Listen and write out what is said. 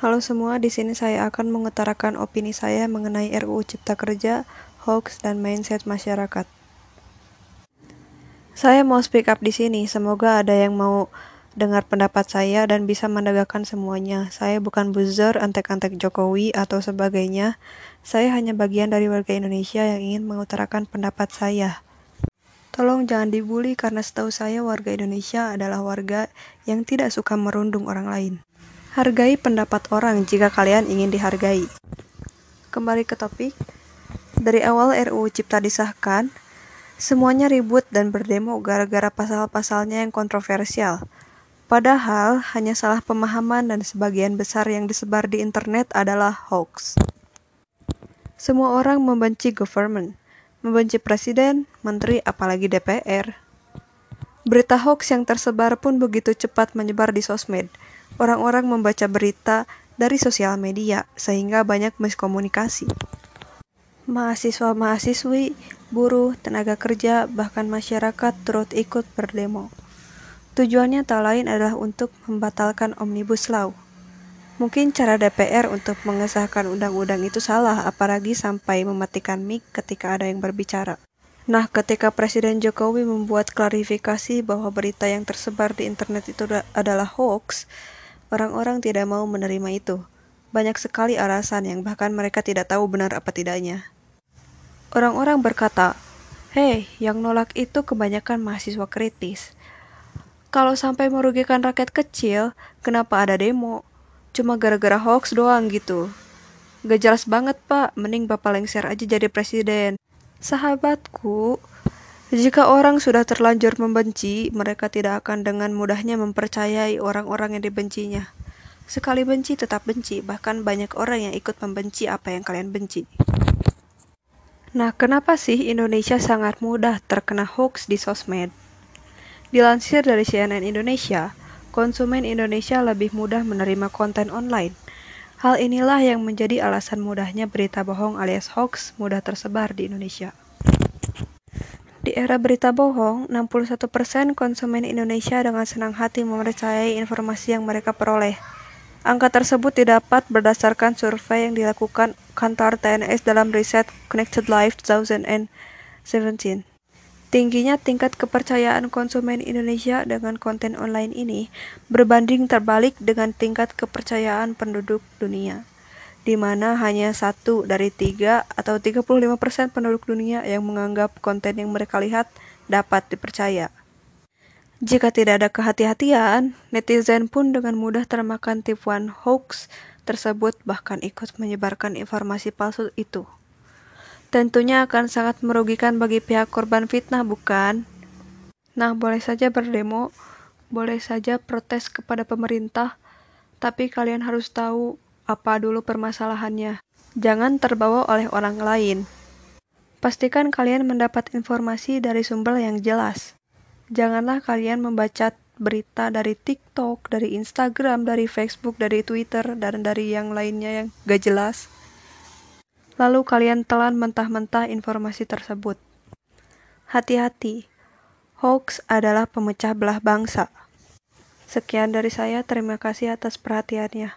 Halo semua, di sini saya akan mengutarakan opini saya mengenai RUU Cipta Kerja, hoax, dan mindset masyarakat. Saya mau speak up di sini, semoga ada yang mau dengar pendapat saya dan bisa menegakkan semuanya. Saya bukan buzzer, antek-antek Jokowi, atau sebagainya. Saya hanya bagian dari warga Indonesia yang ingin mengutarakan pendapat saya. Tolong jangan dibully karena setahu saya warga Indonesia adalah warga yang tidak suka merundung orang lain. Hargai pendapat orang jika kalian ingin dihargai. Kembali ke topik. Dari awal RUU Cipta disahkan, semuanya ribut dan berdemo gara-gara pasal-pasalnya yang kontroversial. Padahal hanya salah pemahaman dan sebagian besar yang disebar di internet adalah hoax. Semua orang membenci government, membenci presiden, menteri, apalagi DPR. Berita hoax yang tersebar pun begitu cepat menyebar di sosmed orang-orang membaca berita dari sosial media sehingga banyak miskomunikasi. Mahasiswa-mahasiswi, buruh, tenaga kerja, bahkan masyarakat turut ikut berdemo. Tujuannya tak lain adalah untuk membatalkan Omnibus Law. Mungkin cara DPR untuk mengesahkan undang-undang itu salah, apalagi sampai mematikan mic ketika ada yang berbicara. Nah, ketika Presiden Jokowi membuat klarifikasi bahwa berita yang tersebar di internet itu adalah hoax, Orang-orang tidak mau menerima itu. Banyak sekali alasan yang bahkan mereka tidak tahu benar apa tidaknya. Orang-orang berkata, Hei, yang nolak itu kebanyakan mahasiswa kritis. Kalau sampai merugikan rakyat kecil, kenapa ada demo? Cuma gara-gara hoax doang gitu. Gak jelas banget pak, mending bapak lengser aja jadi presiden. Sahabatku, jika orang sudah terlanjur membenci, mereka tidak akan dengan mudahnya mempercayai orang-orang yang dibencinya. Sekali benci tetap benci, bahkan banyak orang yang ikut membenci apa yang kalian benci. Nah, kenapa sih Indonesia sangat mudah terkena hoax di sosmed? Dilansir dari CNN Indonesia, konsumen Indonesia lebih mudah menerima konten online. Hal inilah yang menjadi alasan mudahnya berita bohong alias hoax mudah tersebar di Indonesia. Di era berita bohong, 61% konsumen Indonesia dengan senang hati mempercayai informasi yang mereka peroleh. Angka tersebut didapat berdasarkan survei yang dilakukan kantor TNS dalam riset Connected Life 2017. Tingginya tingkat kepercayaan konsumen Indonesia dengan konten online ini berbanding terbalik dengan tingkat kepercayaan penduduk dunia di mana hanya satu dari tiga atau 35% penduduk dunia yang menganggap konten yang mereka lihat dapat dipercaya. Jika tidak ada kehati-hatian, netizen pun dengan mudah termakan tipuan hoax tersebut bahkan ikut menyebarkan informasi palsu itu. Tentunya akan sangat merugikan bagi pihak korban fitnah, bukan? Nah, boleh saja berdemo, boleh saja protes kepada pemerintah, tapi kalian harus tahu apa dulu permasalahannya. Jangan terbawa oleh orang lain. Pastikan kalian mendapat informasi dari sumber yang jelas. Janganlah kalian membaca berita dari TikTok, dari Instagram, dari Facebook, dari Twitter, dan dari yang lainnya yang gak jelas. Lalu kalian telan mentah-mentah informasi tersebut. Hati-hati, hoax adalah pemecah belah bangsa. Sekian dari saya, terima kasih atas perhatiannya.